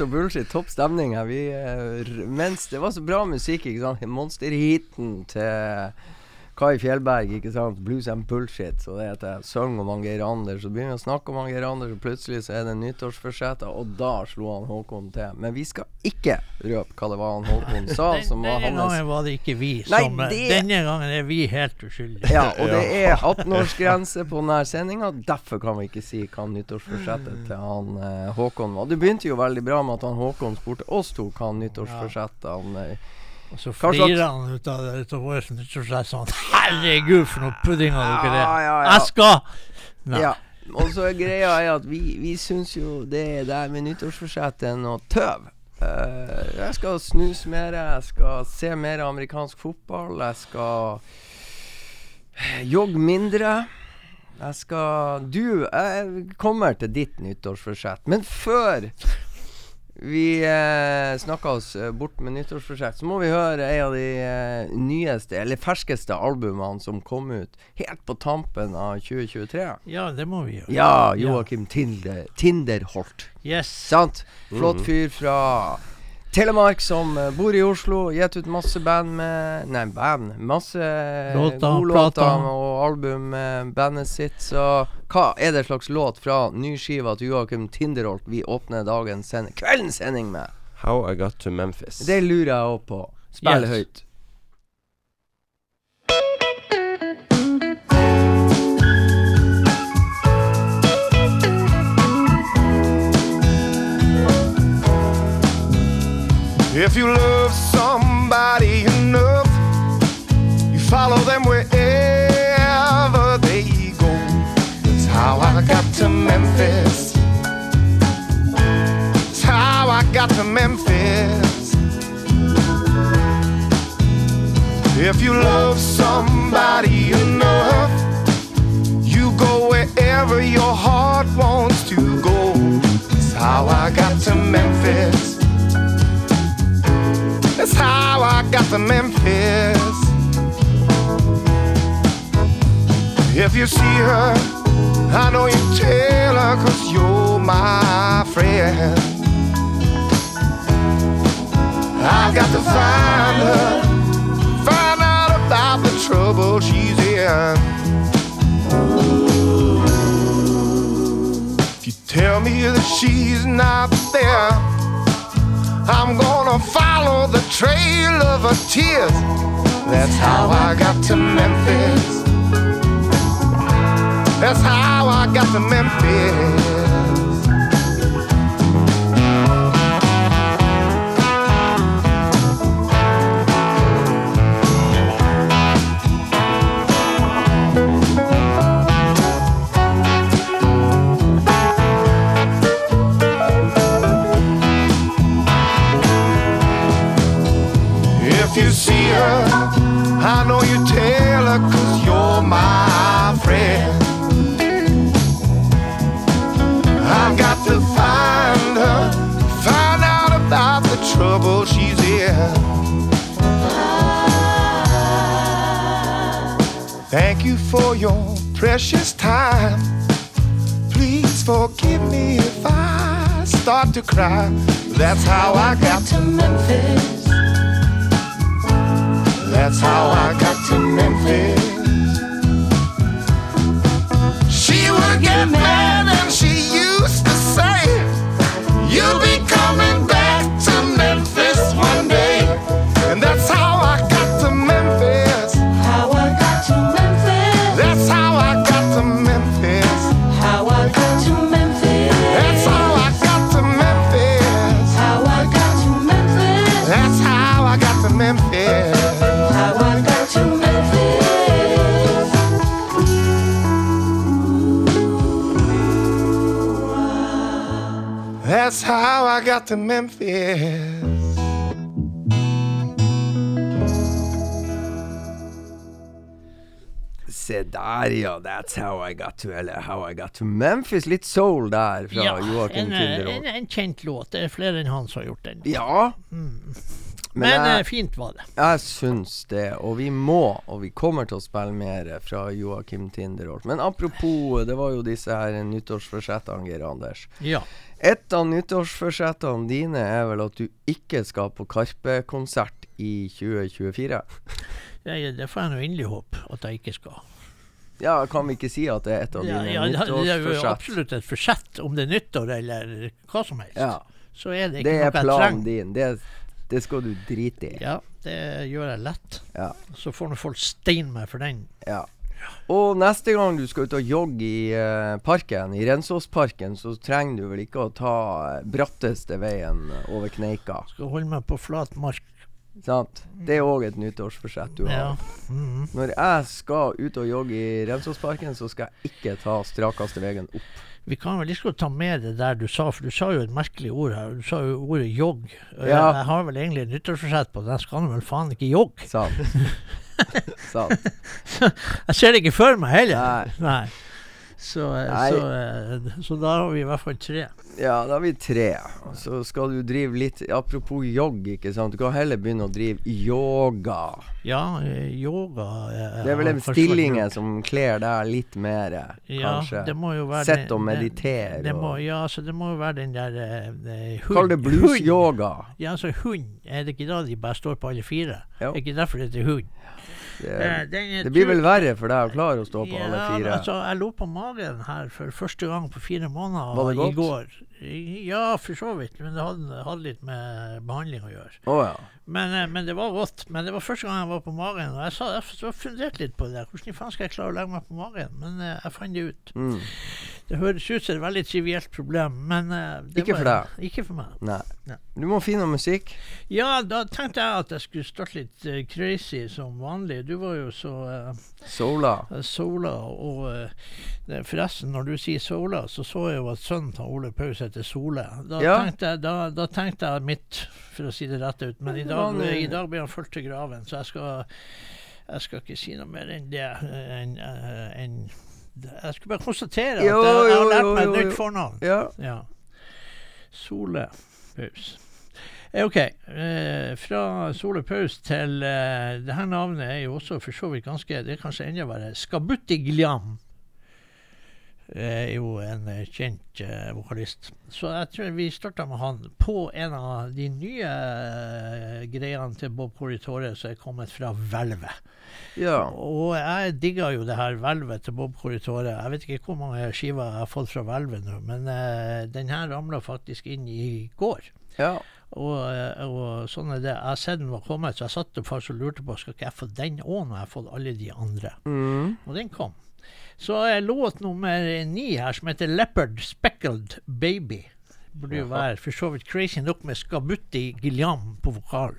Blues og bullshit. Topp stemning her. Vi, eh, mens det var så bra musikk, ikke sant. Monsterheaten til Kai Fjellberg, ikke sant. Blues and bullshit. Så det heter synger om Geir Anders. Så begynner vi å snakke om Geir Anders, og plutselig så er det nyttårsforsetter, og da slo han Håkon til. Men vi skal ikke røpe hva det var han Håkon sa, Den, som var denne gangen var det ikke vi Nei, som det- Denne gangen er vi helt uskyldige. Ja, og det er 18-årsgrense på denne sendinga. Derfor kan vi ikke si hva nyttårsforsettet til han eh, Håkon var. Det begynte jo veldig bra med at han Håkon spurte oss to hva nyttårsforsettet han eh, Og så flirer han ut av det ut av vårt sånn Herregud, for noe puddinger dere er! Ja. Jeg skal Nei. Ja. Og så er greia er at vi, vi syns jo det der med nyttårsforsett er noe tøv. Uh, jeg skal snuse mer, jeg skal se mer amerikansk fotball, jeg skal jogge mindre. Jeg skal Du, jeg kommer til ditt nyttårsforsett. Men før vi eh, snakka oss eh, bort med nyttårsprosjekt. så må vi høre en av de eh, nyeste, eller ferskeste albumene som kom ut helt på tampen av 2023. Ja, det må vi gjøre. Ja, Joakim Tinder, Tinderholt. Yes. Sant? Flott fyr fra Telemark som eh, bor i Oslo. Gitt ut masse band med Nei, band. Masse Låter, gode låter og album med bandet sitt. Så hva er det slags låt fra nyskiva til Joakim Tinderholt vi åpner dagens sending, kveldens sending med? How I Got To Memphis. Det lurer jeg òg på. Spill Yes. høyt. If you love somebody enough, you follow them wherever they go. That's how I got to Memphis. That's how I got to Memphis. If you love somebody enough, you go wherever your heart wants to go. That's how I got to Memphis. To Memphis. If you see her, I know you tell her cause you're my friend. I've got to find her, find out about the trouble she's in. If you tell me that she's not there, I'm gonna follow the trail of her tears. That's how I got to Memphis. That's how I got to Memphis. Cry. That's how I got to Memphis. Der, ja. That's how I got to Eller how I got to Memphis. Litt soul der fra Ja, Joakim eh, en, en kjent låt. Det er flere enn han som har gjort den. Ja. Men, Men eh, jeg, fint var det. jeg syns det. Og vi må, og vi kommer til å spille mer fra Joakim Tinderholt. Men apropos, det var jo disse her nyttårsforsettene, Geir Anders. Ja. Et av nyttårsforsettene dine er vel at du ikke skal på Karpe-konsert i 2024? Jeg, det får jeg nå inderlig håpe at jeg ikke skal. Ja, kan vi ikke si at det er et av Ja, dine ja, det, det er jo absolutt et forsett, om det er nyttår eller hva som helst. Ja, Så er det det er noe jeg planen din. Det, det skal du drite i. Ja, det gjør jeg lett. Ja. Så får nå folk steine meg for den. Ja. Og neste gang du skal ut og jogge i eh, parken, i Rensåsparken, så trenger du vel ikke å ta bratteste veien over Kneika. Skal holde meg på flat mark. Sant? Det er òg et nyttårsforsett du Ja. har. Mhm. Når jeg skal ut og jogge i Remsåsparken, så skal jeg ikke ta strakeste veien opp. Vi kan vel ikke ta med det der du sa, for du sa jo et merkelig ord her. Du sa jo ordet jogg. Ja. Jeg, jeg har vel egentlig et nyttårsforsett på at jeg skal vel faen ikke jogge. Sant? Sant? Jeg ser det ikke for meg heller. Nei. Nei. Så, eh, Så, eh, så da har vi i hvert fall tre. Ja, da har vi tre. Så skal du drive litt Apropos jogg, ikke sant. Du kan heller begynne å drive yoga. Ja, eh, yoga er, Det er vel den en kanskje stilling vært lurt. som kler deg litt mer, Ja, kanskje. det må jo være Sett og meditere. Det må, og- ja, så det må jo være den der eh, hund. Kall det blues-yoga. Ja, altså hund. Er det ikke da de bare står på alle fire? Jo. Er ikke derfor det heter hund? Eh, Det, er det blir vel verre for deg å klare å stå på ja, alle fire. Altså, jeg lå på magen her for første gang på fire måneder i går. Ja, for så vidt. Men det hadde, hadde litt med behandling å gjøre. Oh, ja. Men, eh, men det var godt. Men det var første gang jeg var på magen. Og jeg sa, jeg funderte litt på det. der. Hvordan faen skal jeg klare å legge meg på magen? Men eh, jeg fant det ut. Mm. Det høres ut som et veldig trivielt problem, men eh, det Ikke for deg? Ikke for meg. Nei. Nei. Du må finne noe musikk. Ja, da tenkte jeg at jeg skulle starte litt uh, crazy som vanlig. Du var jo så uh, Sola. sola, og forresten, når du sier sola, så så jeg jo at sønnen til Ole Paus heter Sole. Da, Ja. tenkte jeg, da, da tenkte jeg mitt, for å si det rett ut. Men i dag, i dag blir han fulgt til graven, så jeg skal jeg skal ikke si noe mer enn det. enn, eh, jeg skulle bare konstatere at Jo, jeg, jeg har lært meg et nytt fornavn. Ja. Ja. Sole Paus. Eh, OK. Eh, fra Sole Paus til eh, Det her navnet er jo også for så vidt ganske Det er kanskje enda verre. Skabutti Gliam er jo en eh, kjent eh, vokalist. Så jeg tror vi starta med han på en av de nye eh, greiene til Bob Corritore som er kommet fra Hvelvet. ja. Og jeg digga jo det her hvelvet til Bob Corritore. Jeg vet ikke hvor mange skiver jeg har fått fra hvelvet nå, men eh, den her ramla faktisk inn i går. ja. Og, eh, og sånn er det. Jeg har sett den var kommet, så jeg satt og lurte på skal ikke jeg få den òg når jeg har fått alle de andre. Mm. Og den kom. Så er låt nummer ni her, som heter 'Leopard Speckled Baby'. Burde jo være for så vidt crazy nok med Skabutti Gilliam på vokal.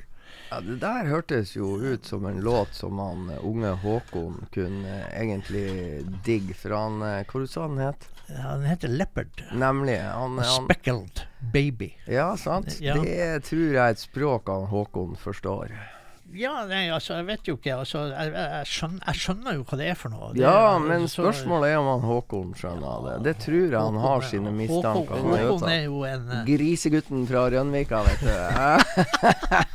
Ja, Det der hørtes jo ut som en låt som han eh, unge Håkon kunne eh, egentlig digge. For han eh, Hva du sa han het? Ja, han heter 'Leopard'. Nemlig. Han, han Speckled Baby. Ja, sant. Ja. Det tror jeg er et språk han Håkon forstår. Ja, nei, altså, jeg vet jo ikke. Altså, jeg, jeg, skjønner, jeg skjønner jo hva det er for noe. Det, Ja, men så- spørsmålet er om han Håkon skjønner det. Det tror jeg han har Håkon- sine mistanker. Håkon, Han er jo Håkon er jo en eh, Grisegutten fra Rønvika, vet du.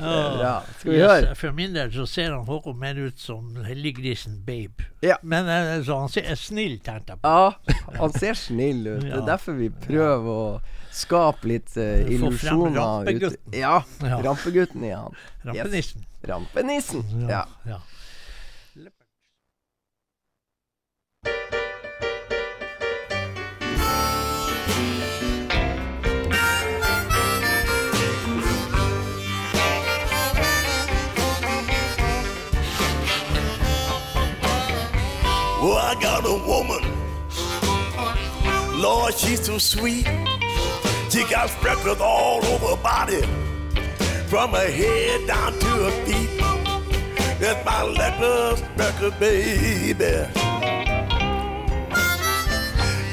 ja, Skal vi høre? For min del så ser han Håkon mer ut som helliggrisen Babe. Ja. Men altså, han ser er snill, tenkte jeg på. Ja, han ser snill ut. Det er derfor vi prøver å skape litt uh, illusjoner. rampegutten. Ja, Ja. rampegutten i han. Rampenissen. Rampenissen. Ja. ja. Well, I got a woman. Lord, she's so sweet. She got freckles all over her body, from her head down to her feet. That's my leper freckle baby.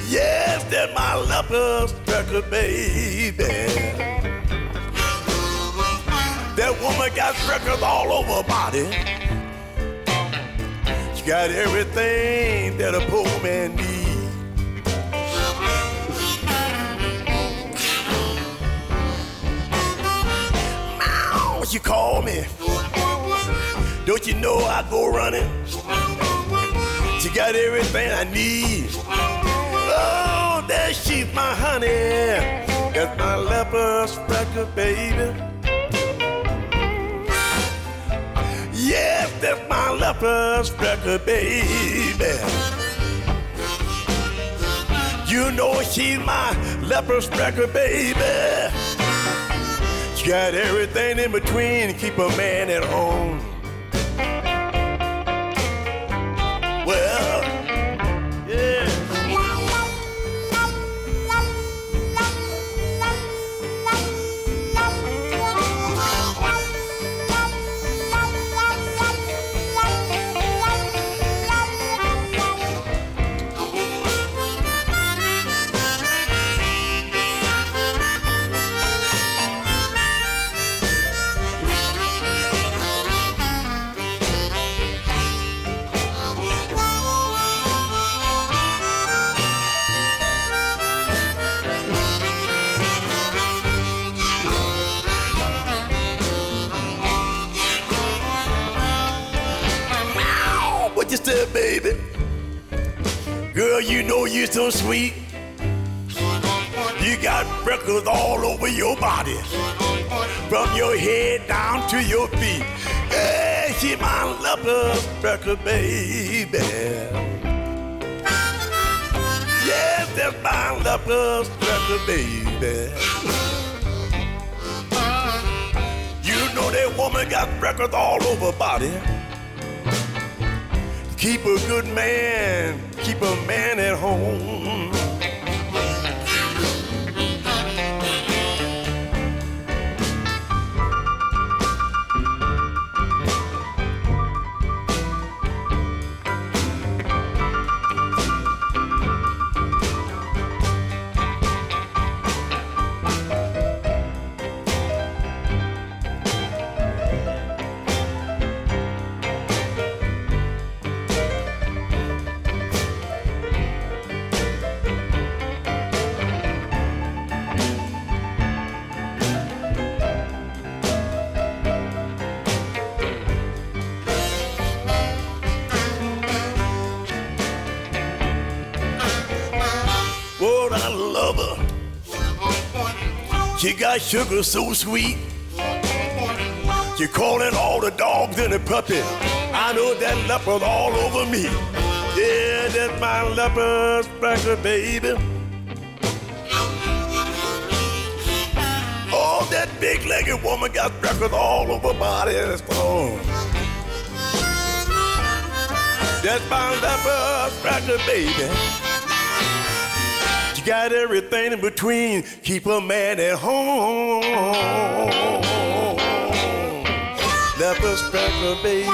Yes, that's my leper freckle baby. That woman got freckles all over her body. She got everything that a poor man needs. Meow, She called me. Don't you know I go running? She got everything I need. Oh, there she's my honey. That's my leper freckle baby. Yes, that's my leper freckle baby. You know she's my leper freckle baby. Got everything in between to keep a man at home. Well, you're so sweet. You got freckles all over your body, from your head down to your feet. Hey, she my leper freckle baby. Yes, that's my leper freckle baby. You know that woman got freckles all over body. Keep a good man, keep a man at home. Got sugar so sweet. She calling all the dogs and the puppies. I know that leopard all over me. Yeah, that's my leopard freckle, baby. Oh, that big-legged woman got freckles all over body and oh. That's my leopard freckle, baby. Got everything in between. Keep a man at home. Leopard freckle, baby.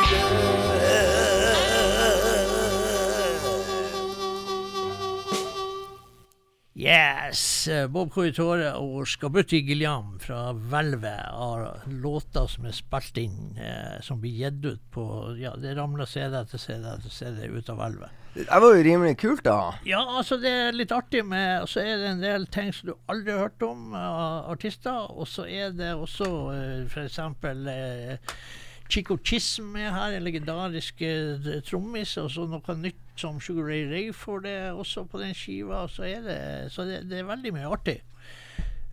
Yes! Bob Coytore og Skabutti Gilliam fra Hvelvet har låter som er spilt inn, eh, som blir gitt ut på Ja, det ramler CD etter CD etter CD ut av Hvelvet. Det var jo rimelig kult, da. Ja, altså det er litt artig med Og så er det en del ting som du aldri har hørt om av artister. Og så er det også uh, f.eks. Uh, Chico Chism er her, en legendarisk uh, trommis. Og så noe nytt som Sugar Ray Ray får det også på den skiva. Så, er det, så det, det er veldig mye artig.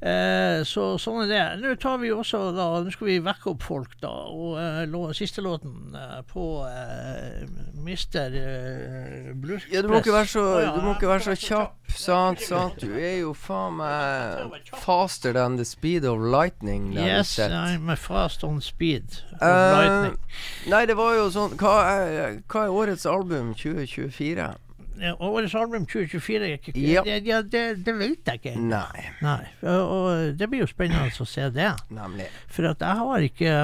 Eh, så sånn er det. Nå tar vi også da Nå skal vi vekke opp folk, da. Og eh, lå, siste låten eh, på eh, Mister eh, Blues Ja, du må ikke være så, ja, du må ikke være så kjapp, sant, sant. Du er jo faen meg faster than the speed of lightning. Yes. I'm fast on speed. of Eh, lightning. nei, det var jo sånn Hva er, hva er årets album 2024? Årets album 2024 er ikke Ja. Det, ja, det, det vet jeg ikke. Nei, Nei. Og, og det blir jo spennende å se det. nemlig. For at jeg har ikke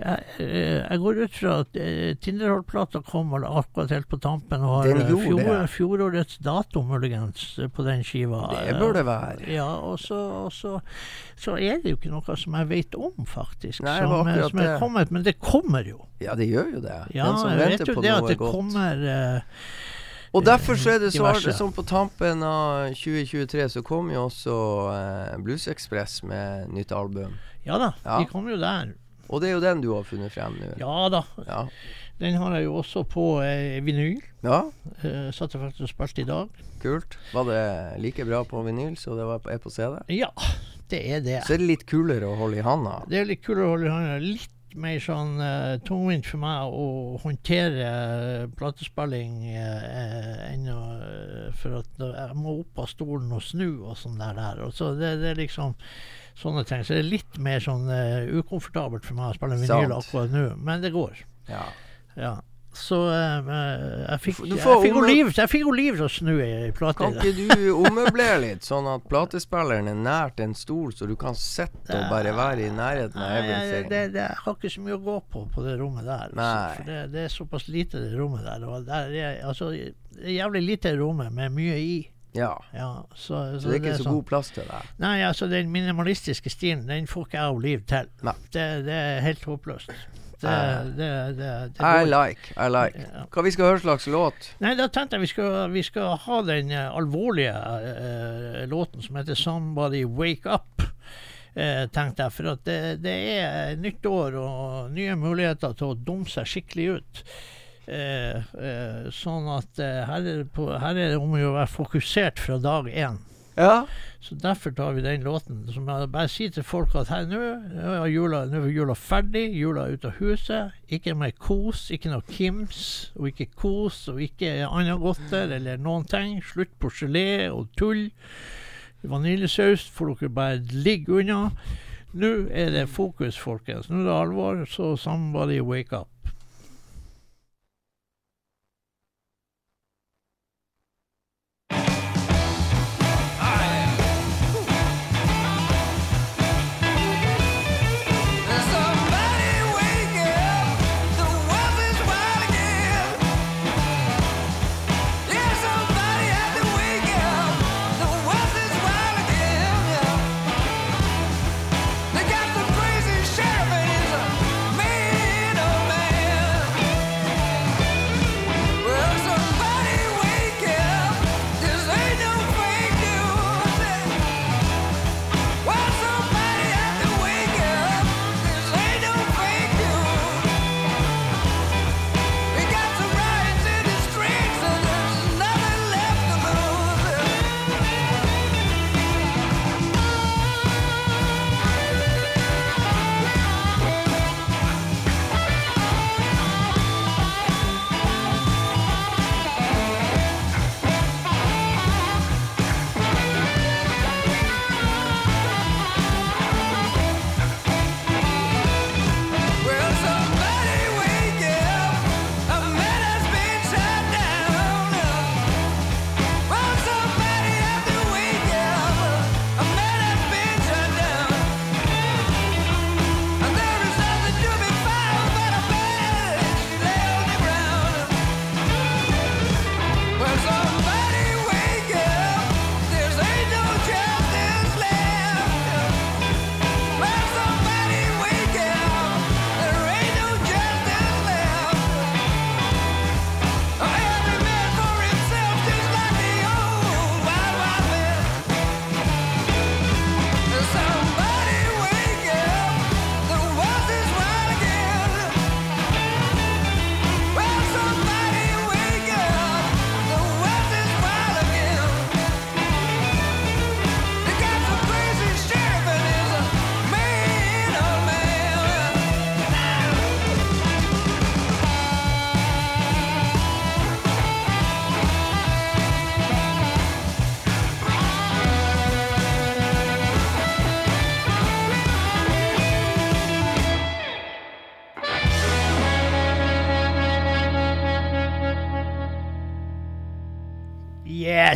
jeg, eh, jeg går ut fra at uh, Tinderhold-plata kom vel akkurat helt på tampen og har eh, fjor, fjorårets dato muligens eh, på den skiva. Det bør det være. Ja, og så, og så, så er det jo ikke noe som jeg vet om, faktisk. Nei, som, eh, som er kommet, men det kommer jo. Ja, det gjør jo det. Ja, Den som jeg vet venter jo på det at noe det godt. kommer eh, Og derfor så er det så diverse. som på tampen av 2023 så kom jo også eh, Blues Express med nytt album. Ja da, Ja. de kommer jo der. Og det er jo den du har funnet frem nå. Ja da. Ja. Den har jeg jo også på eh, vinyl. ja, Eh, satt jeg faktisk og spilte i dag. kult. Var det like bra på vinyl som det var på, er på CD? Ja, det er det. Så er det litt kulere å holde i handa. Det er litt kulere å holde i hånda. Litt mer sånn uh, tungvint for meg å håndtere eh, platespilling uh, enn å eh, For at jeg må opp av stolen og snu og sånn der. der. Og så det, det er liksom sånne ting. Så det er litt mer sånn eh, ukomfortabelt for meg å spille vinyl akkurat nå. Men det går. Ja. Ja. Så eh, jeg fikk, jeg fikk omme- Oliv jeg fikk Oliv til å snu ei plate. Kan ikke du ommøblere litt, sånn at platespilleren er nært en stol, så du kan sitte og bare være i nærheten av everything? det, det, jeg har ikke så mye å gå på på det rommet der. altså. Det, det er såpass lite, det rommet der. Og der er, altså, det jævlig lite rommet med mye i. Ja. Ja, så, Så det er ikke så sånn- god plass til deg? Nei, altså den minimalistiske stilen, den får ikke jeg og Liv til. Det, det er helt håpløst. Det, Nei. det, det, det I like, I like. Hva vi skal høre slags låt? Nei, da tenkte jeg vi skal, vi skal ha den eh, alvorlige uh, låten som heter 'Somebody Wake Up'. Uh, tenkte jeg, For at det, det er nytt år og nye muligheter til å dumme seg skikkelig ut. Eh, eh, sånn at eh, her, er på, her er det om å være fokusert fra dag én. Ja. Så derfor tar vi den låten. Som jeg bare sier til folk at her nå er jula, nå er jula ferdig, jula er ute av huset. Ikke mer kos, ikke noe Kims, og ikke kos, og ikke annet godter eller noen ting. Slutt på gelé og tull. Vaniljesaus får dere bare ligge unna. Nå er det fokus, folkens. Nå er det alvor, så somebody wake up.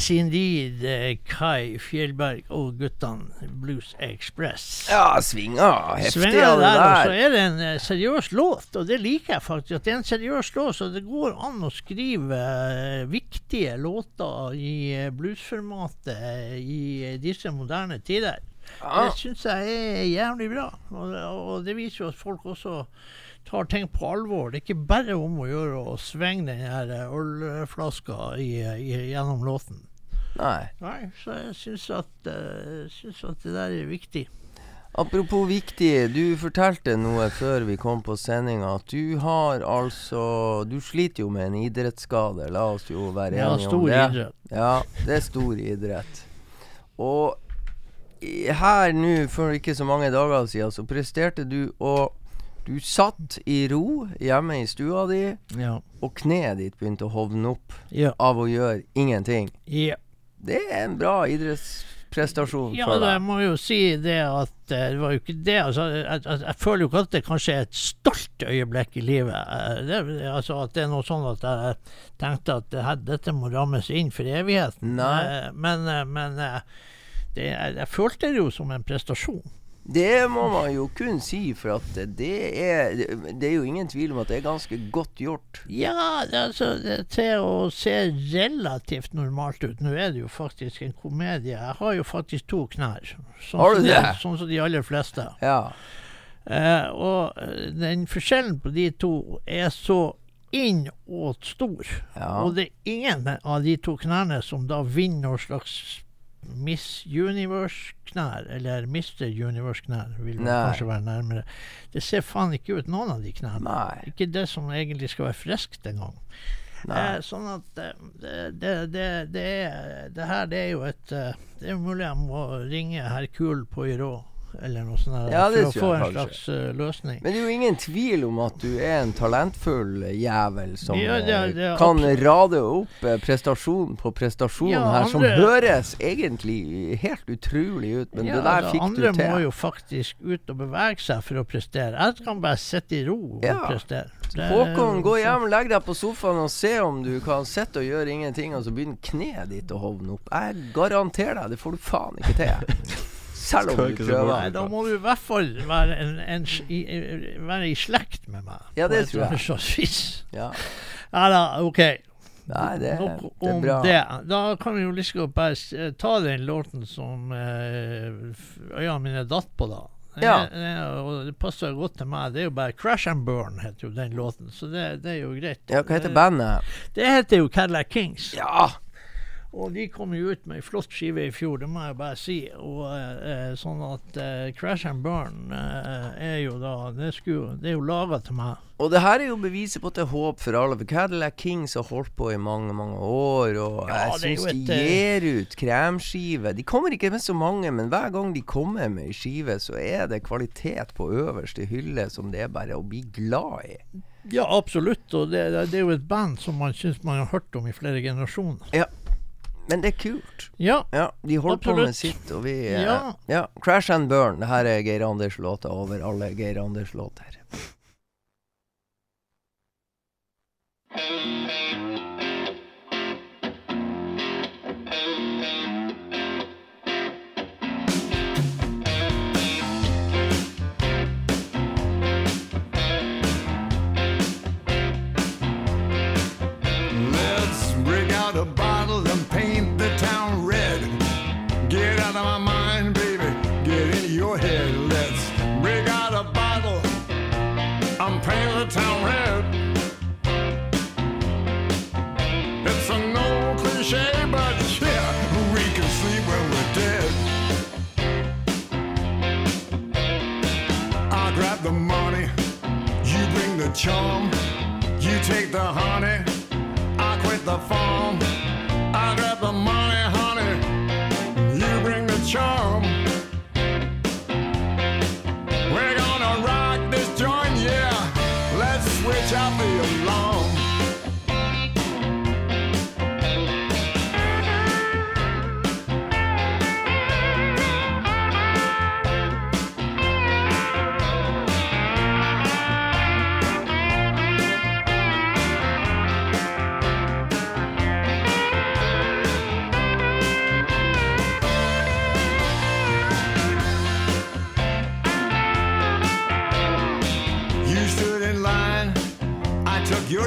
Yes, indeed. eh, Kai Fjellberg og guttene Blues Express. Ja, svinger heftig Svinger av det der, og så er det en eh, seriøs låt, og det liker jeg faktisk. At det er en seriøs låt, så det går an å skrive eh, viktige låter i bluesformatet i disse moderne tider. Ja. Det syns jeg er jævlig bra. Og, og det viser jo at folk også tar ting på alvor. Det er ikke bare om å gjøre å svinge den her ølflaska i, i, gjennom låten. Nei. Nei, så jeg syns at, uh, synes at det der er viktig. Apropos viktig, du fortalte noe før vi kom på sendinga, at du har altså Du sliter jo med en idrettsskade, la oss jo være Ja, enige om stor det. idrett. Ja, det er stor idrett. Og her nå, for ikke så mange dager siden, så presterte du å Du satt i ro hjemme i stua di, Ja. og kneet ditt begynte å hovne opp Ja. av å gjøre ingenting. ja. Det er en bra idrettsprestasjon Ja, da, jeg må jo si det at eh, det var jo ikke det. Altså, jeg, jeg, jeg føler jo ikke at det kanskje er et stolt øyeblikk i livet. Eh, Det, altså At det er noe sånn at jeg tenkte at det her, dette må rammes inn for evigheten. Nei. Eh, Men, eh, men eh, det, jeg, jeg følte det jo som en prestasjon. Det må man jo kun si, for at det er Det er jo ingen tvil om at det er ganske godt gjort. Ja, altså, til å se relativt normalt ut. Nå er det jo faktisk en komedie. Jeg har jo faktisk to knær. Sånn Har du som de- Sånn som de aller fleste. Ja. Eh, og eh, den forskjellen på de to er så innåt stor. Ja. Og det er ingen av de to knærne som da vinner noe slags Miss Universe-knær, eller Mr. Universe-knær, vil Nei. kanskje være nærmere. Det ser faen ikke ut noen av de knærne. Nei. Ikke det som egentlig skal være friskt engang. Eh, sånn at eh, det, det, det, det, er, det her det er jo et eh, Det er mulig jeg må ringe i Poirot eller noe sånt Ja, for å få en slags uh, løsning. Men det er jo ingen tvil om at du er en talentfull jævel som Ja, det er- eh, det er kan absolutt. rade opp eh, prestasjon på prestasjon Ja, her, som høres egentlig helt utrolig ut, men det der altså, fikk andre du til. må jo faktisk ut og bevege seg for å prestere. Jeg kan bare sitte i ro og prestere. Det Håkon, gå hjem, legg deg på sofaen og se om du kan sitte og gjøre ingenting, og så begynner kneet ditt å hovne opp. Jeg garanterer deg, det får du faen ikke til. Selv om du prøver. Da må du i hvert fall være, en, en, i, være i slekt med meg. Ja, det tror jeg. Ja. Ja da, OK. Nei, det, Nok det er om bra. det. Da kan vi jo like godt bare eh, ta den låten som eh, øynene mine datt på, da. Ja. det og det passer godt til meg. Det er jo bare 'Crash and Burn' heter jo den låten, så det, det er jo greit. Ja, hva heter bandet? Det heter jo Cadillac Kings. Ja! Og de kom jo ut med ei flott skive i fjor, det må jeg bare si. Og eh, eh, sånn at eh, Crash and Burn eh, er jo da Det, skulle, det er jo laga til meg. Og det her er jo beviset på at det er håp for alle. For Cadillac Kings har holdt på i mange, mange år. Og Ja, jeg syns et, de eh, gir ut kremskive. De kommer ikke med så mange, men hver gang de kommer med ei skive, så er det kvalitet på øverste hylle som det er bare å bli glad i. Ja, absolutt. Og det, det er jo et band som man syns man har hørt om i flere generasjoner. Men det er kult. Ja. Ja, de holder på med sitt, og vi eh, Ja. ja. Crash and Burn. Det her er Geir Anders-låta over alle Geir Anders låter. Let's bring out a bottle charm, you take the honey. I quit the farm. I grab the money,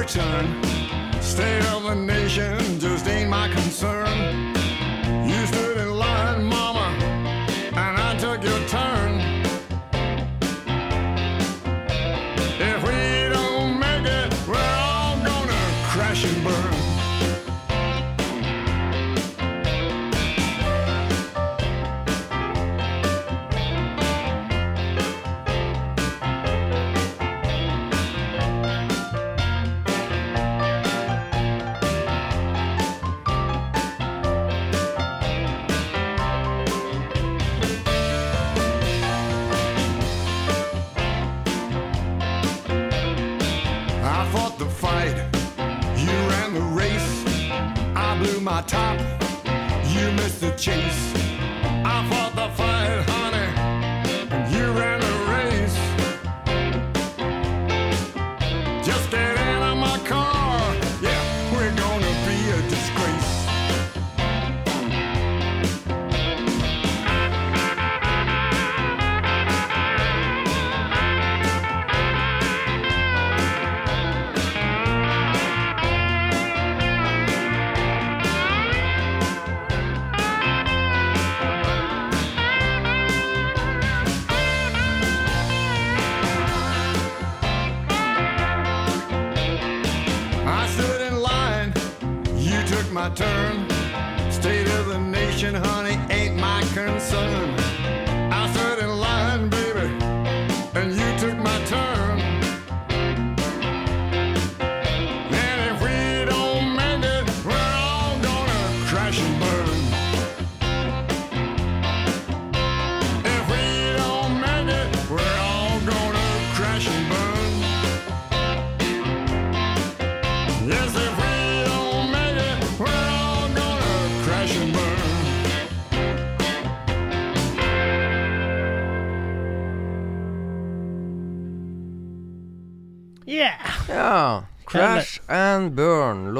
turn. State of the nation just ain't my concern. Chase.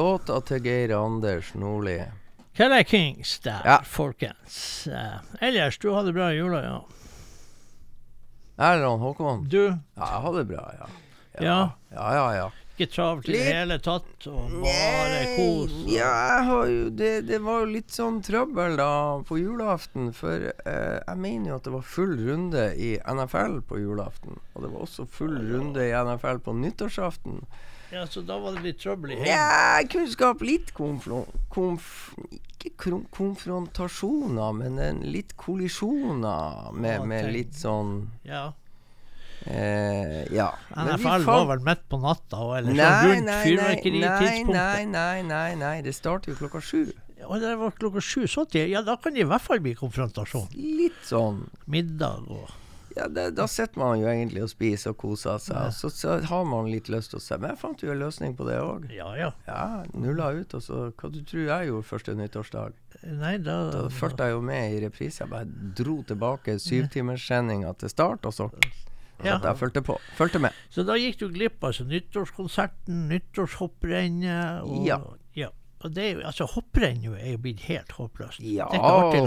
Låta til Geir Anders Nordli. Killer Kings der, Ja. folkens. Uh, ellers, du hadde bra i jula, ja. Erland Håkon? Du, Ja, jeg hadde det bra, ja. Ja. Ja, ja, ja. ikke travelt i det hele tatt, og bare kos. og- Ja, jeg har jo det, det var jo litt sånn trøbbel da på julaften. For uh, jeg mener jo at det var full runde i NFL på julaften. Og det var også full runde i NFL på nyttårsaften. Ja, så da var det litt trøbbel i heimen. Ja, jeg kunne skape litt konfron... Konf, ikke konfrontasjoner, men en litt kollisjoner med, med litt sånn Ja. eh, Ja. NFL var vel midt på natta, og eller sånn Nei, rundt nei, nei, fyrverkeritidspunktet. nei, nei, nei, nei. Det starter jo klokka sju. Og det var klokka sju, så til, ja, da kan det i hvert fall bli konfrontasjon. Litt sånn Middag og Ja, da, da sitter man jo egentlig og spiser og koser seg, og så, så har man litt lyst til å se. Men jeg fant jo en løsning på det òg. Ja ja. Ja, nulla ut, og så Hva du tror jeg gjorde første nyttårsdag? Nei, da, Da fulgte jeg jo med i reprise. Jeg bare dro tilbake syvtimerssendinga til start, og så Ja. så jeg fulgte på. Fulgte med. Så da gikk du glipp av altså, nyttårskonserten, nyttårshopprennet og Ja. Og det er jo, altså Hopprenn er jo blitt helt håpløst. Ja, Det er artig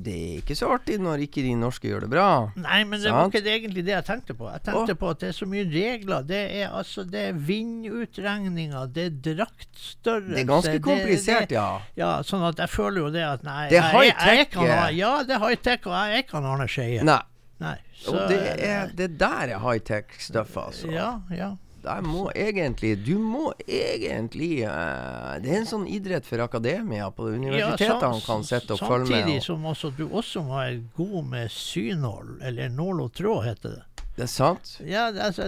det er ikke så artig når ikke de norske gjør det bra. Nei, men det var ikke det egentlig det jeg tenkte på. Jeg tenkte oh. på at det er så mye regler. Det er altså det er vindutregninger, det er draktstørrelse Det er ganske komplisert, det, ja. Ja, sånn at jeg føler jo det at nei Det er high-tech, kan. Ja, det er high-tech, og jeg er ikke Arne Skeie. Nei. Nei. Så, det er det der er high-tech-stuff, altså. Ja, ja. Der må egentlig Du må egentlig uh, Det er en sånn idrett for akademia på universitetene ja, kan sitte og følge med. Samtidig som også du også må være god med synål, eller nål og tråd, heter det. Det er sant. Ja, det, altså,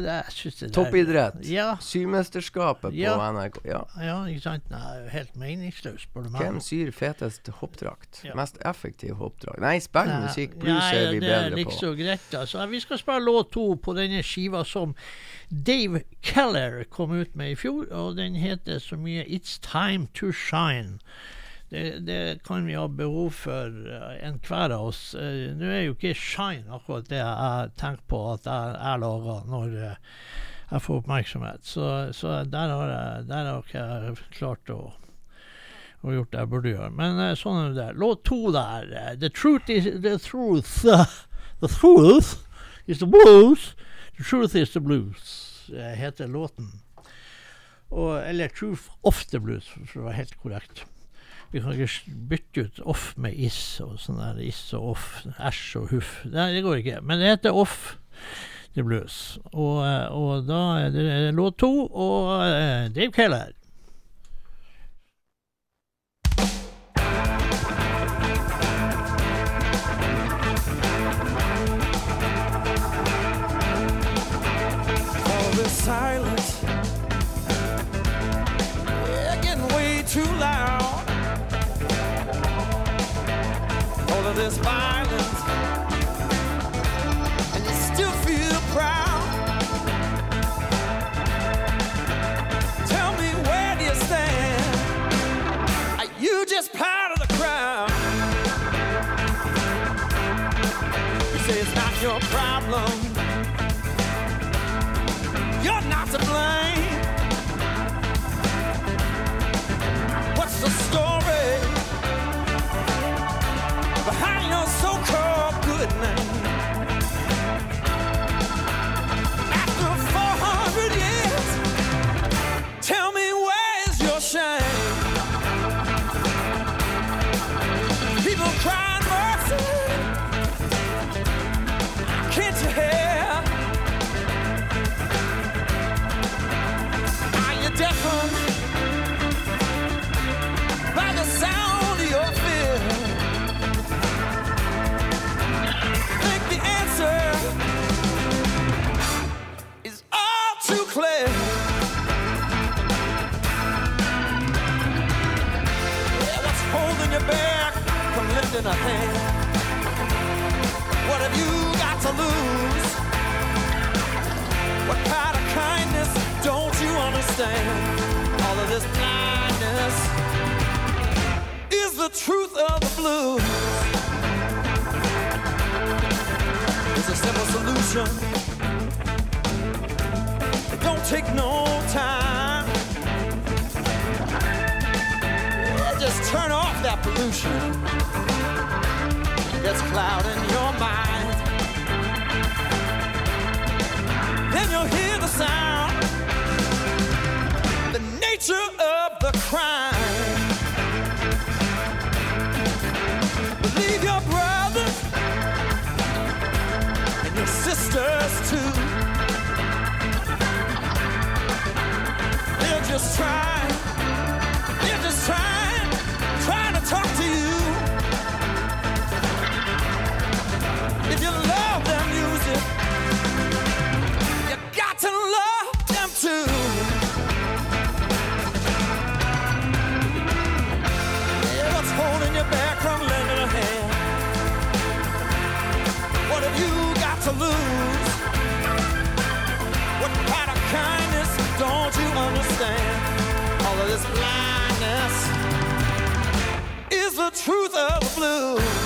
Toppidrett. Ja, Symesterskapet på Ja. NRK. Ja. ja, ikke sant. Nei, helt meningsløst, spør du meg. Hvem syr fetest hoppdrakt? Mest effektiv hoppdrakt? Nei, spill musikk. Blues er vi det er liksom greit. Altså. Vi skal spille låt to på denne skiva som Dave Keller kom ut med i fjor, og den heter så mye 'It's Time To Shine'. Det, det, kan vi ha behov for, eh, enhver av oss. Eh, nå er jo ikke shine akkurat det jeg tenker på at jeg, jeg lager når eh, jeg får oppmerksomhet. Så, så der, har jeg, der har ikke jeg klart å, å gjort det jeg burde gjøre. Men sånn er det. Låt to der. The truth is the truth. The truth is the blues. The truth is the blues, heter låten. Og, eller Truth of the Blues, for å være helt korrekt. Vi kan ikke bytte ut off med is og sånn der is og off, æsj og huff. Nei, det går ikke. Men det heter off the blues. Og, eh, og da er det låt to og uh, Dave Keller. Silence. violence. And you still feel proud. Tell me, where do you stand? Are you just part of the crowd? You say it's not your problem. You're not to blame. blues. There's a simple solution. It don't take no time. Yeah, just turn off that pollution that's clouding your mind. Then you'll hear the sound. too. They're just trying. truth of blue.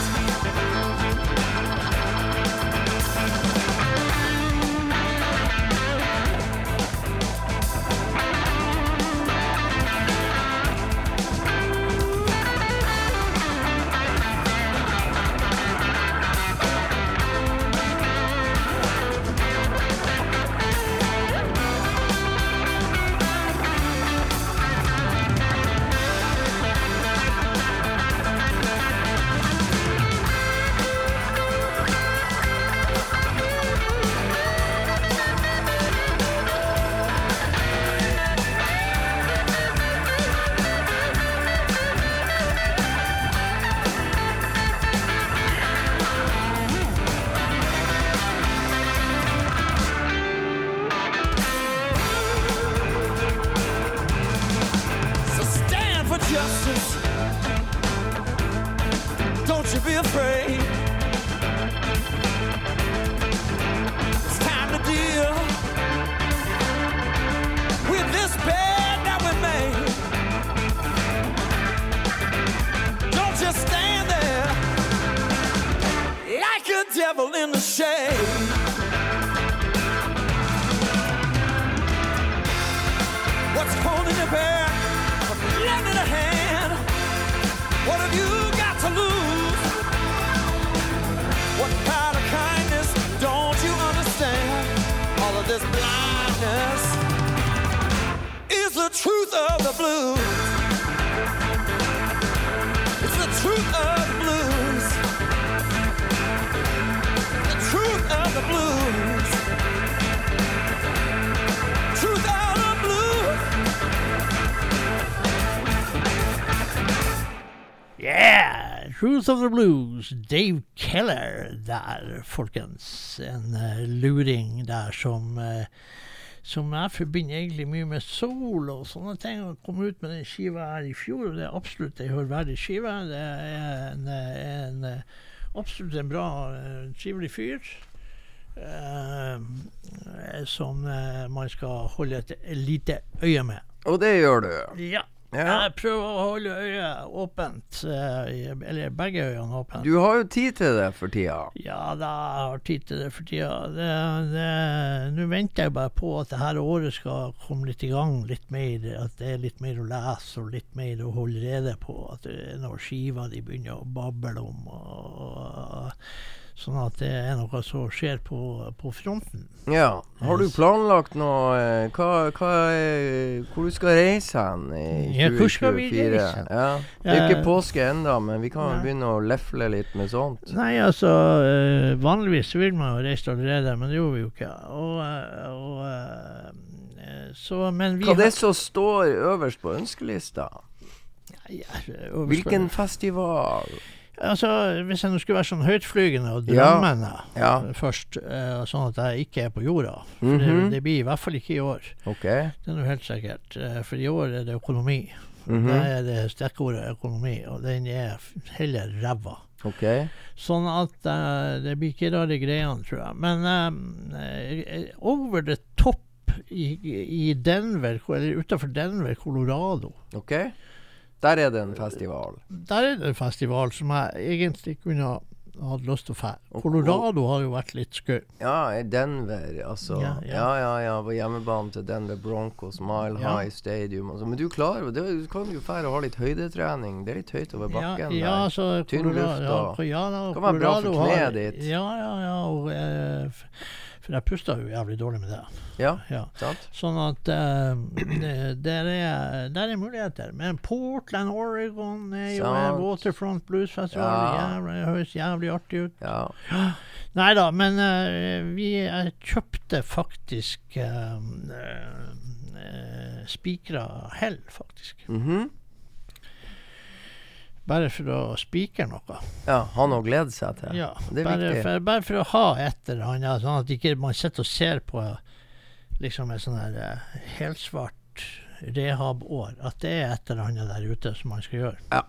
Truth of the Blues. Dave Keller der, folkens. En eh, luring der som eh, som jeg forbinder egentlig mye med soul og sånne ting. Og kom ut med den skiva her i fjor, og det er absolutt ei hørverdig skive. Det er en, en, eh, absolutt en bra, trivelig fyr. eh, som man skal holde et lite øye med. Og det gjør du. Ja. Ja. Jeg prøver å holde øyet åpent. eh, eller begge øynene åpne. Du har jo tid til det for tida. Ja da, jeg har tid til det for tida. Nå venter jeg bare på at det her året skal komme litt i gang. Litt mer, At det er litt mer å lese og litt mer å holde rede på. At det er noen skiver de begynner å bable om. Og, sånn at det er noe som skjer på, på fronten. Ja. Har du planlagt noe eh, hva, hva, er- Hvor du skal reise hen i Ja, hvor skal vi 2024? reise? Ja. Det er ikke Eh, påske enda, men vi kan jo begynne å lefle litt med sånt. Nei, altså eh, Vanligvis vil man jo reise allerede, men det gjorde vi jo ikke. Og, og så, men vi Hva er det som står øverst på ønskelista? Ja, Hvilken festival? Altså, Hvis jeg nå skulle være sånn høytflygende og drømmende Ja. først, uh, sånn at jeg ikke er på jorda For Mhm. det, det blir i hvert fall ikke i år. Okay. Det er nå helt sikkert. Uh, For i år er det økonomi. Mhm. Da er det stikkordet økonomi, og den er heller ræva. Okay. Sånn at uh, det blir ikke rare greiene, tror jeg. Men over the top i, i Denver, eller utafor Denver, Colorado, ok Der er det en festival. der er det en festival som jeg egentlig ikke kunne ha hatt lyst til å dra. Colorado har jo vært litt skøy. Ja, i Denver, altså. Ja, Ja, ja. ja, ja. På hjemmebane til Denver Broncos, Mile Ja. High Stadium. Altså. Men du klarer jo det. Du kan jo fære og ha litt høydetrening. Det er litt høyt over bakken ja, der. så Tynn luft og- ja, ja, da, Kan være bra for Colorado kneet ditt. Ja, ja, ja. Og, eh, for jeg pusta jo jævlig dårlig med det. Ja, Ja. sant? Sånn at uh, det, der, er, der er muligheter. Men Portland, Oregon er jo Sant. Waterfront Bluesfestival. Ja. Jævlig, høres jævlig artig ut. Ja. Nei da, men uh, vi jeg kjøpte faktisk uh, uh, spikra hell, faktisk. Mhm. Bare for å spikre noe. ja. Ha noe å glede seg til. Ja, Det er bare, viktig. for, bare for å ha et eller annet, sånn at ikke man sitter og ser på liksom et sånn her eh, helsvart rehab-år. At det er et eller annet der ute som man skal gjøre. Ja.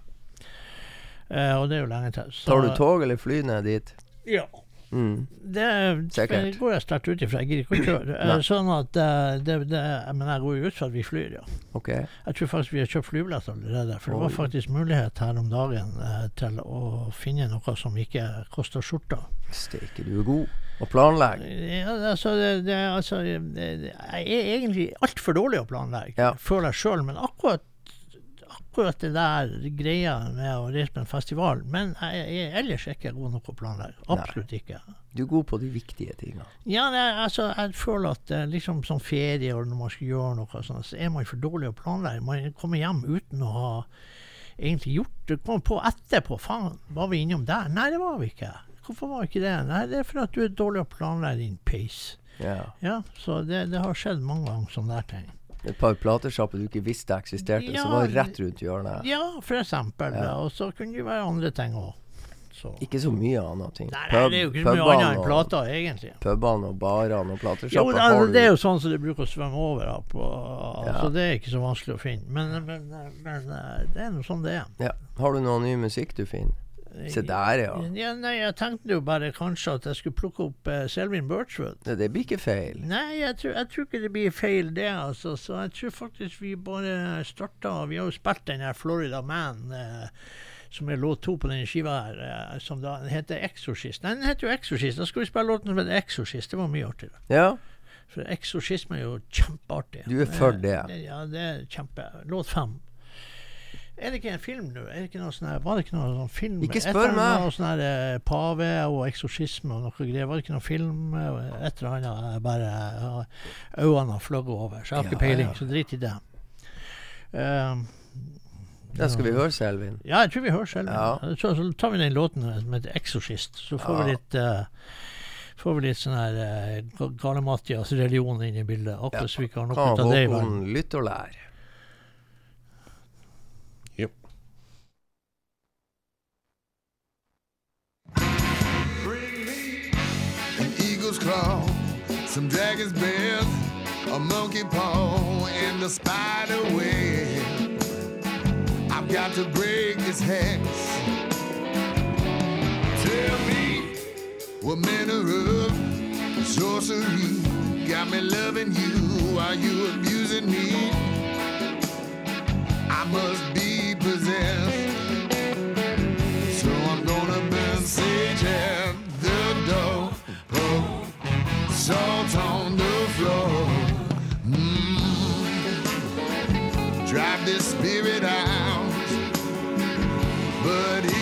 Uh, og det er jo lenge til. så- Tar du tog eller fly ned dit? Ja. Mm. Det, Sikkert. går jeg sterkt ut ifra. Jeg gidder ikke å kjøre. Eh, sånn at eh, det, det, Men jeg går jo ut fra at vi flyr, ja. Okay. Jeg tror faktisk vi har kjøpt flybillett allerede. For det var faktisk mulighet her om dagen eh, til å finne noe som ikke koster skjorta. Steike, du er god. Og planlegg. Ja, altså, det, altså Jeg er egentlig altfor dårlig å planlegge, Ja. føler jeg sjøl. Men akkurat, akkurat det der greia med å reise på en festival Men jeg er ellers ikke god nok å planlegge. Absolutt ikke. Du er god på de viktige tingene. Ja, det, er- altså, jeg føler at eh, liksom sånn ferie og når man skal gjøre noe sånt, så er man for dårlig å planlegge. Man kommer hjem uten å ha egentlig gjort det. Kommer på etterpå. Faen, var vi innom der? Nei, det var vi ikke. Hvorfor var vi ikke det? Nei, det er for at du er dårlig å planlegge din pace. Ja. Ja, så det, det har skjedd mange ganger sånne der ting. Et par platesjapper du ikke visste eksisterte, Ja, som var rett rundt hjørnet. Ja, for eksempel. Ja. Og så kunne det være andre ting òg. Ikke så mye annet ting. Nei, nei, det er jo ikke så mye annet enn plater, egentlig. Pubene og barene og platesjapper det, det er jo sånn som det bruker å svømme over. av, på, Ja. Så det er ikke så vanskelig å finne. Men, men, men eh, det er nå sånn det er. ja. Har du noe ny musikk du finner? Se der, ja. Ja, nei, jeg tenkte jo bare kanskje at jeg skulle plukke opp uh, Selvin Birchwood. Ja, det blir ikke feil. Nei, jeg tror, jeg tror ikke det blir feil, det. altså. Så jeg tror faktisk vi bare starta Vi har jo spilt den her Florida Man, Uh, som er låt to på denne skiva her, eh, som da heter Exorcist. Nei, den heter jo Exorcist. Da skal vi spille låten som heter Exorcist. Det var mye artigere. Ja, For eksorsisme er jo kjempeartig. Du er for det? Ja, det er kjempe. Låt fem. Er det ikke en film nå? Er det ikke noe sånn var det ikke noe sånn film? Ikke spør meg. annet sånn her eh, pave og eksorsisme og noe greier. Var det ikke noe film? eh, Et eller annet. Jeg bare ja, Øynene har fløyet over, så jeg har Ja, ikke peiling. ja. Så drit i det. Eh, Da skal vi høre Selvin. ja, jeg tror vi hører selv. Ja. Så, så tar vi den låten som heter 'Exorcist'. Så får Ja. vi litt uh, Får vi litt sånn her uh, Gale-Mathias religion inn i bildet. Akkurat så vi kan ha noe ut av det verden. Håkon lytte og lære. Some dragon's breath, a monkey paw, and a spider web. I've got to break this hex. Tell me what manner of sorcery got me loving you while you abusing me. I must be possessed. Salt on the floor. Mm. Drive this spirit out. But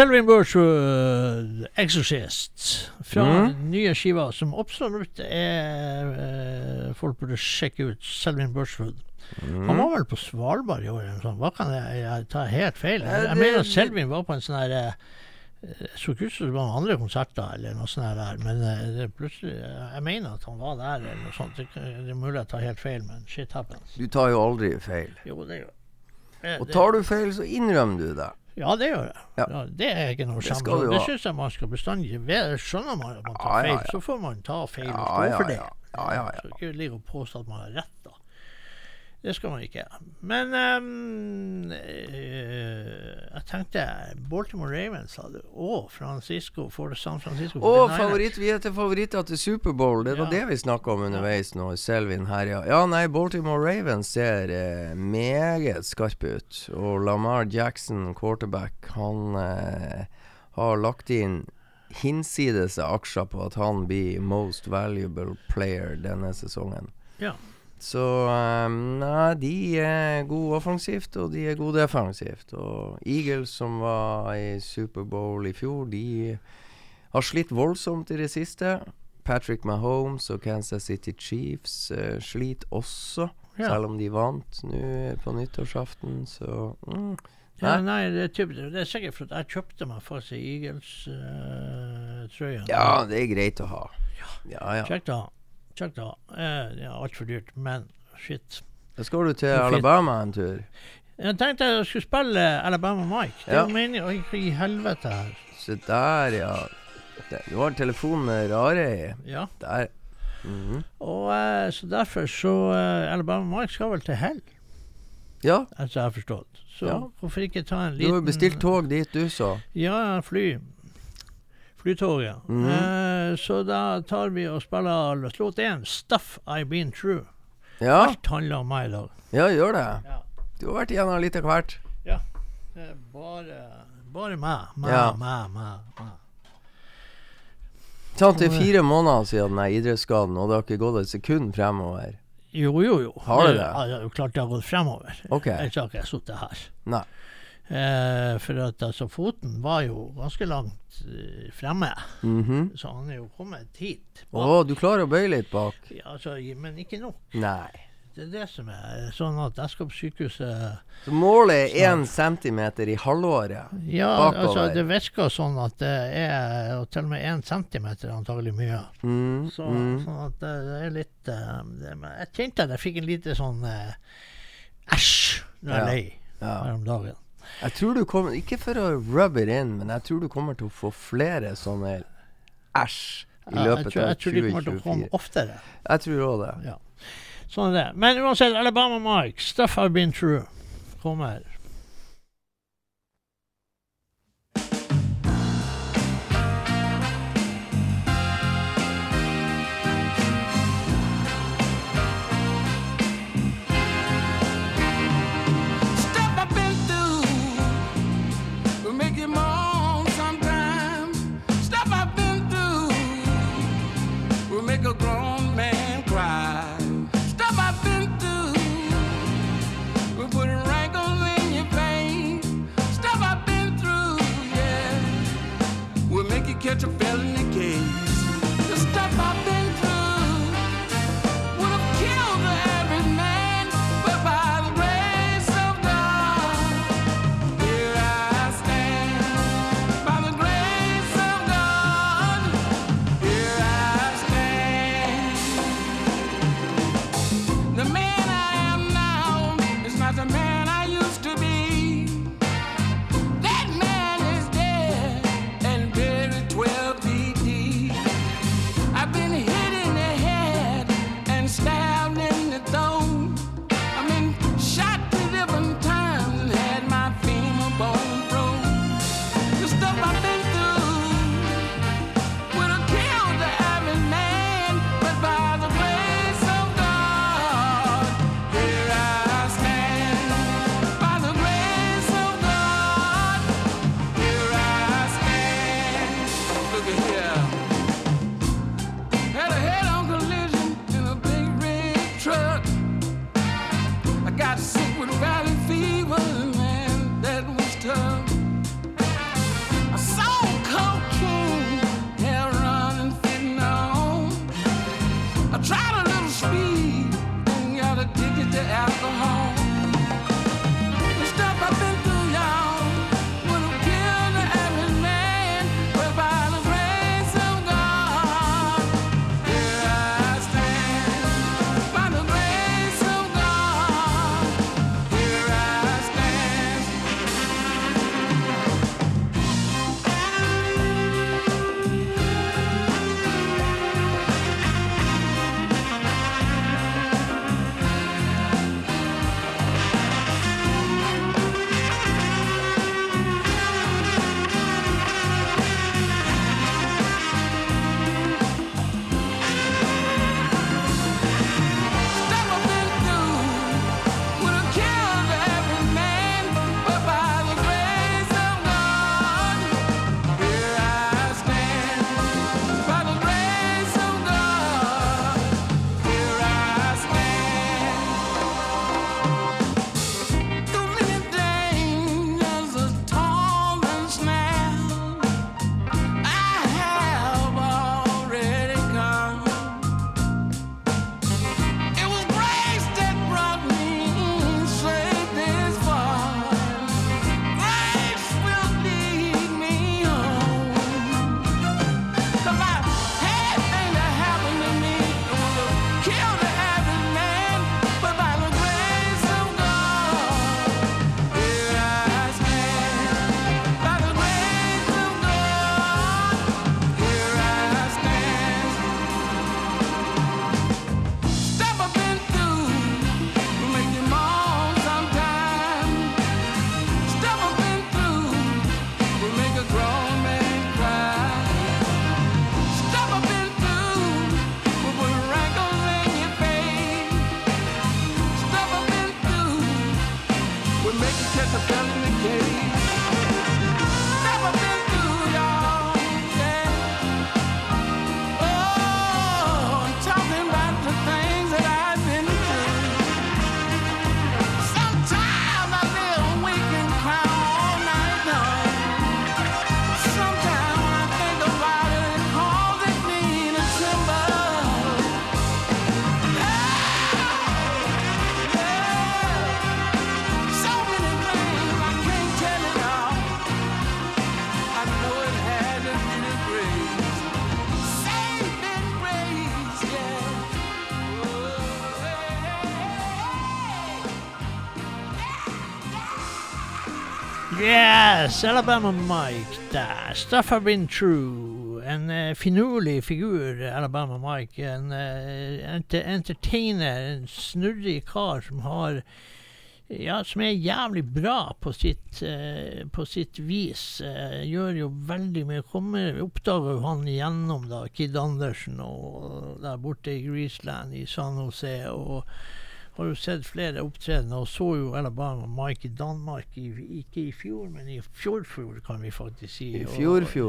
Selvin Burswood, 'Exorcist', fra Mm. nye skiva, som absolutt er eh, Folk burde sjekke ut. Selvin Burswood. Mm. Han var vel på Svalbard i år, eller noe sånt. Hva kan jeg, jeg ta helt feil? Jeg, jeg mener at Selvin var på en sånn her eh, så ikke ut som det var andre konserter eller noe sånt der, men plutselig Jeg mener at han var der eller noe sånt. Det, det er mulig jeg tar helt feil, men shit happens. Du tar jo aldri feil. Jo, det gjør jeg. Og tar du feil, så innrømmer du det. Ja, det gjør jeg. Ja. Ja. det er ikke noe Det du Det ha. syns jeg man skal bestandig være. Skjønner man at man tar feil, så får man ta feil og stå for det. ja. Ja, ja. Så ikke ligge og påstå at man har rett. Det skal man ikke. Men um, jeg tenkte Baltimore Ravens hadde Og Francisco for San Francisco. Og 49ers. favoritt, vi heter favoritter til Superbowl. Det var Ja. det vi snakka om underveis nå. Selvin herja. Ja, nei, Baltimore Ravens ser eh, meget skarp ut. Og Lamar Jackson, quarterback, han eh, har lagt inn hinsides aksjer på at han blir most valuable player denne sesongen. Ja. Så eh, nei, de er gode offensivt, og de er gode defensivt. Og Eagles, som var i Superbowl i fjor, de har slitt voldsomt i det siste. Patrick Mahomes og Kansas City Chiefs uh, sliter også, Ja. selv om de vant nå på nyttårsaften, så mm. Ja, Nei. det er, typ, det er sikkert for at jeg kjøpte meg faktisk Eagles-trøya. Ja, det er greit å ha. Ja, ja. Kjekt å ha. Kjekt da. Eh, er altfor dyrt, men shit. Da skal du til. Alabama en tur. Jeg tenkte jeg skulle spille Alabama Mike. Det er Ja. jo meningen Oi, hva i helvete her. Se der, ja. Det- Du har telefonen rare i. Ja. Der. Mhm. Og eh, så derfor så eh, Alabama Mike skal vel til hell, Ja, altså jeg har forstått. Så Ja. hvorfor ikke ta en du liten har jo bestilt tog dit, du, så. Ja, fly. Flytog, Mm -hmm. Eh, så da tar vi og spiller låt én, 'Stuff I've Been Through'. Ja, Alt handler om meg i dag. ja gjør det. Ja. Du har vært igjennom litt av hvert. Det er bare, bare meg. Meg, Ja. meg, meg. meg. Det er fire måneder siden den idrettsskaden, og det har ikke gått et sekund fremover. Jo, jo, jo. Har du det? Ja, det er jo klart det har gått fremover. Ok. Ellers har ikke jeg sittet her. Nei. Eh, for at altså, foten var jo ganske langt eh, fremme, Mhm. så han er jo kommet hit. Å, du klarer å bøye litt bak? Ja, altså, men ikke nok. Nei. Det er det som er sånn at jeg skal på sykehuset Så målet er én centimeter i halvåret? Ja, Bakover. altså det virker sånn at det er og til og med én centimeter antagelig mye. Mm, Så, mm. Sånn at det, det er litt eh, det, men Jeg kjente at jeg fikk en lite sånn eh, æsj når jeg Ja. lei Ja. her om dagen. Jeg tror du kommer Ikke for å rub it in, men jeg tror du kommer til å få flere sånne æsj i løpet tror, av jeg tror de kommer til å komme oftere. Jeg tror òg det. Ja. Sånn er det. Men uansett, Alabama Mike, 'Stuff I've Been Through', kommer. Alabama Mike der. Stuff have been true. En uh, finurlig figur, Alabama Mike. En uh, enter entertainer, en snurrig kar som har ja, som er jævlig bra på sitt, eh, på sitt vis. Eh, gjør jo veldig mye. Kommer, oppdager jo han igjennom da, Kid Andersen og der borte i Greaseland i San Jose. og har jo sett flere opptredener, og så jo Alabama Mike i Danmark, i, ikke i fjor, men i fjor-fjor, kan vi faktisk si. I Og-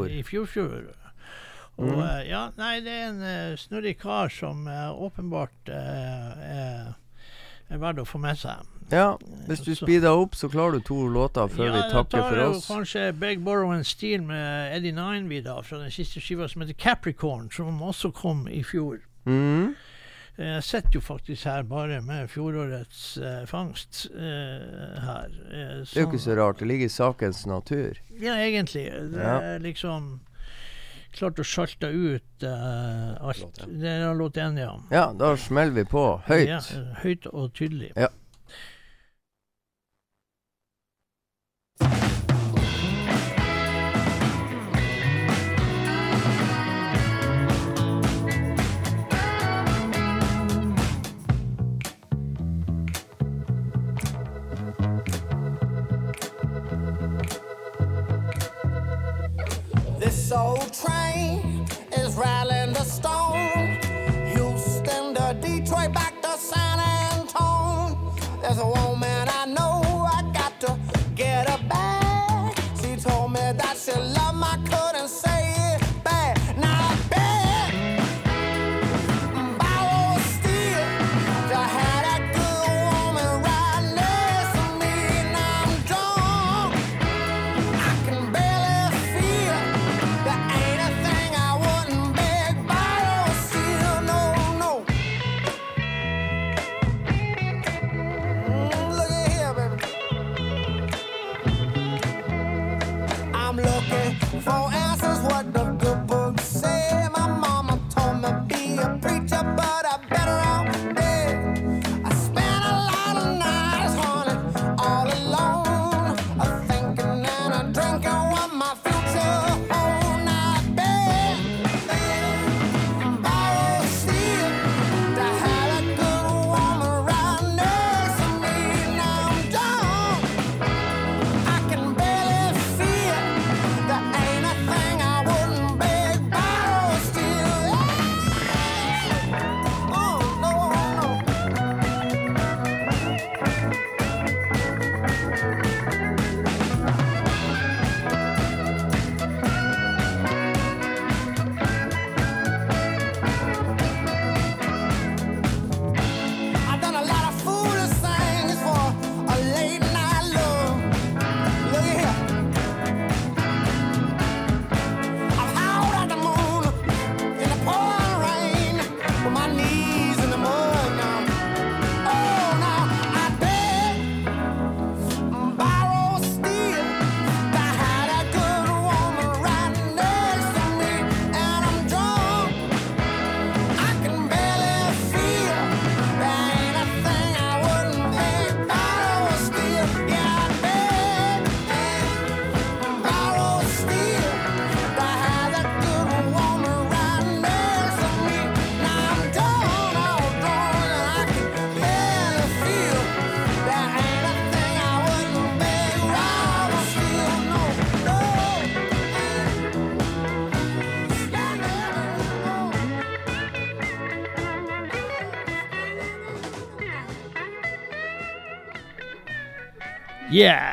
I fjor-fjor. Og Mm. eh, ja, nei, det er en uh, snurrig kar som uh, åpenbart er, er verdt å få med seg. Ja, hvis du speeder opp, så klarer du to låter før ja, vi takker for oss. Ja, da tar jo kanskje Beg Borrow and Steel med Eddie Nineby da, fra den siste skiva som heter Capricorn, som også kom i fjor. Mm. Eh, Jeg sitter jo faktisk her bare med fjorårets eh, fangst eh, her. Eh, Det er jo ikke så rart. Det ligger i sakens natur. Ja, egentlig. Det Ja. er liksom klart å sjalte ut eh, alt. Det er låt én, ja. Ja, da smeller vi på. Høyt. Ja, eh, høyt og tydelig. Ja.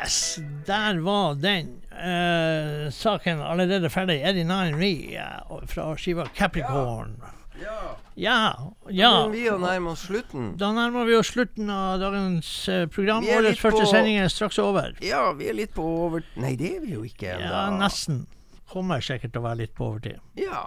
Yes, der var den. uh, saken allerede ferdig. Eddie Nine eh, fra skiva Capricorn. Ja. Ja. Men vi å nærme oss slutten. Da nærmer vi oss slutten av dagens uh, program. Årets første på- sending er straks over. Ja, vi er litt på over... Nei, det er vi jo ikke ennå. Ja, nesten. Kommer sikkert til å være litt på overtid. Ja.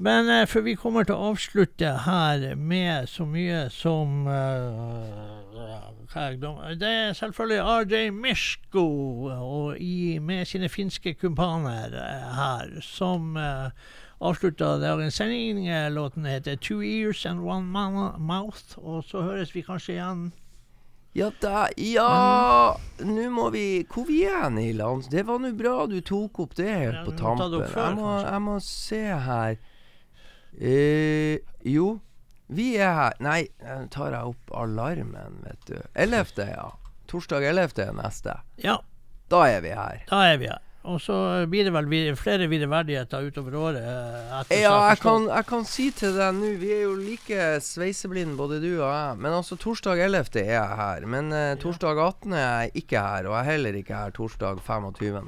Men uh, for vi kommer til å avslutte her med så mye som eh, er det? Er selvfølgelig RJ Mishko og i, med sine finske kumpaner eh, her, som uh, avslutta dagens sending. Eh, Låten heter 'Two Ears and One Mouth', og så høres vi kanskje igjen Ja da Ja! Nå må vi Hvor vi er hen i. Det var nå bra du tok opp det helt på tampen. jeg, må, jeg må se her eh, Jo, vi er her Nei, tar jeg opp alarmen, vet du. 11., ja. Torsdag 11. er neste. Ja, Da er vi her. da er vi her. Og så blir det vel flere videreverdigheter utover året. eh, Ja, jeg kan, jeg kan si til deg nå Vi er jo like sveiseblinde, både du og jeg. Men altså, torsdag 11. er jeg her. Men eh, torsdag 18. er jeg ikke her. Og jeg er heller ikke her torsdag 25.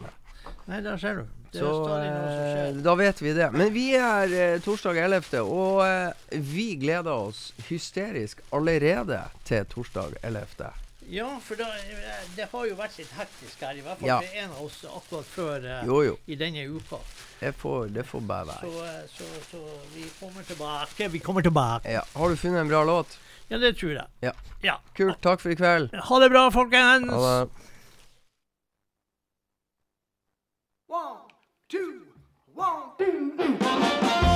Nei, der ser du. Så eh, da vet vi det. Men vi er eh, torsdag 11., og eh, vi gleder oss hysterisk allerede til torsdag 11. Ja, for da, eh, det har jo vært litt hektisk her. I hvert fall Ja. for en av oss akkurat før eh, Jo, jo. i denne uka. Det får, det får bare Så, være. eh, så, så vi kommer tilbake. Vi kommer tilbake. Ja. Har du funnet en bra låt? Ja, det tror jeg. Ja. ja. Kult. Takk for i kveld. Ha det bra, folkens! Ha det. One, two, one, two. Everybody's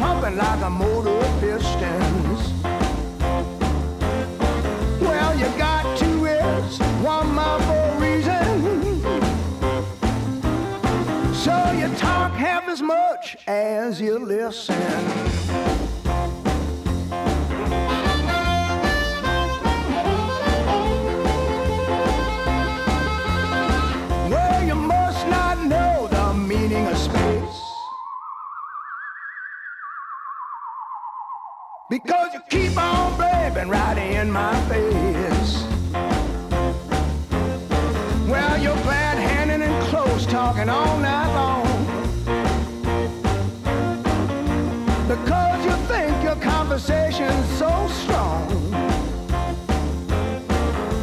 pumping like a motor pistons. Well, you got two ears, one mouth for a reason. So you talk half as much as you listen. Because you keep on blabbing right in my face. Well, you're glad handing and close talking all night long. Because you think your conversation's so strong.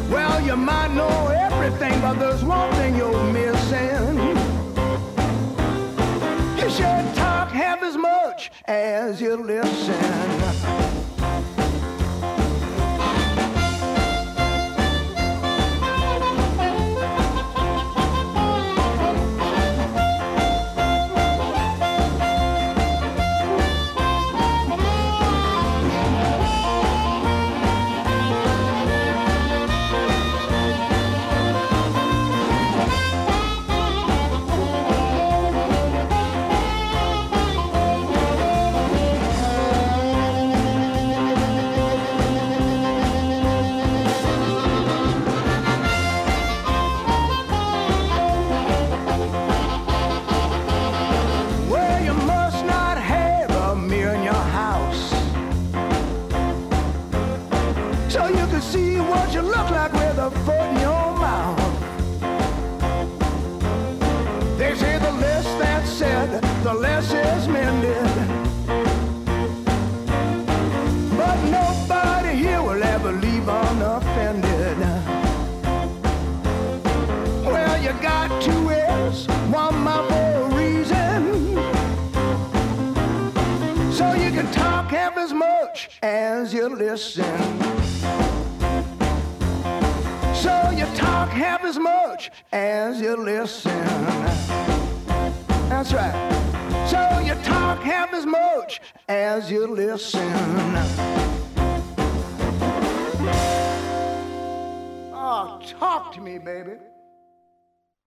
Well, you might know everything, but there's one thing you're missing. You should as you listen. Listen. So you talk half as much as you listen. That's right. So you talk half as much as you listen. Oh, talk to me, baby.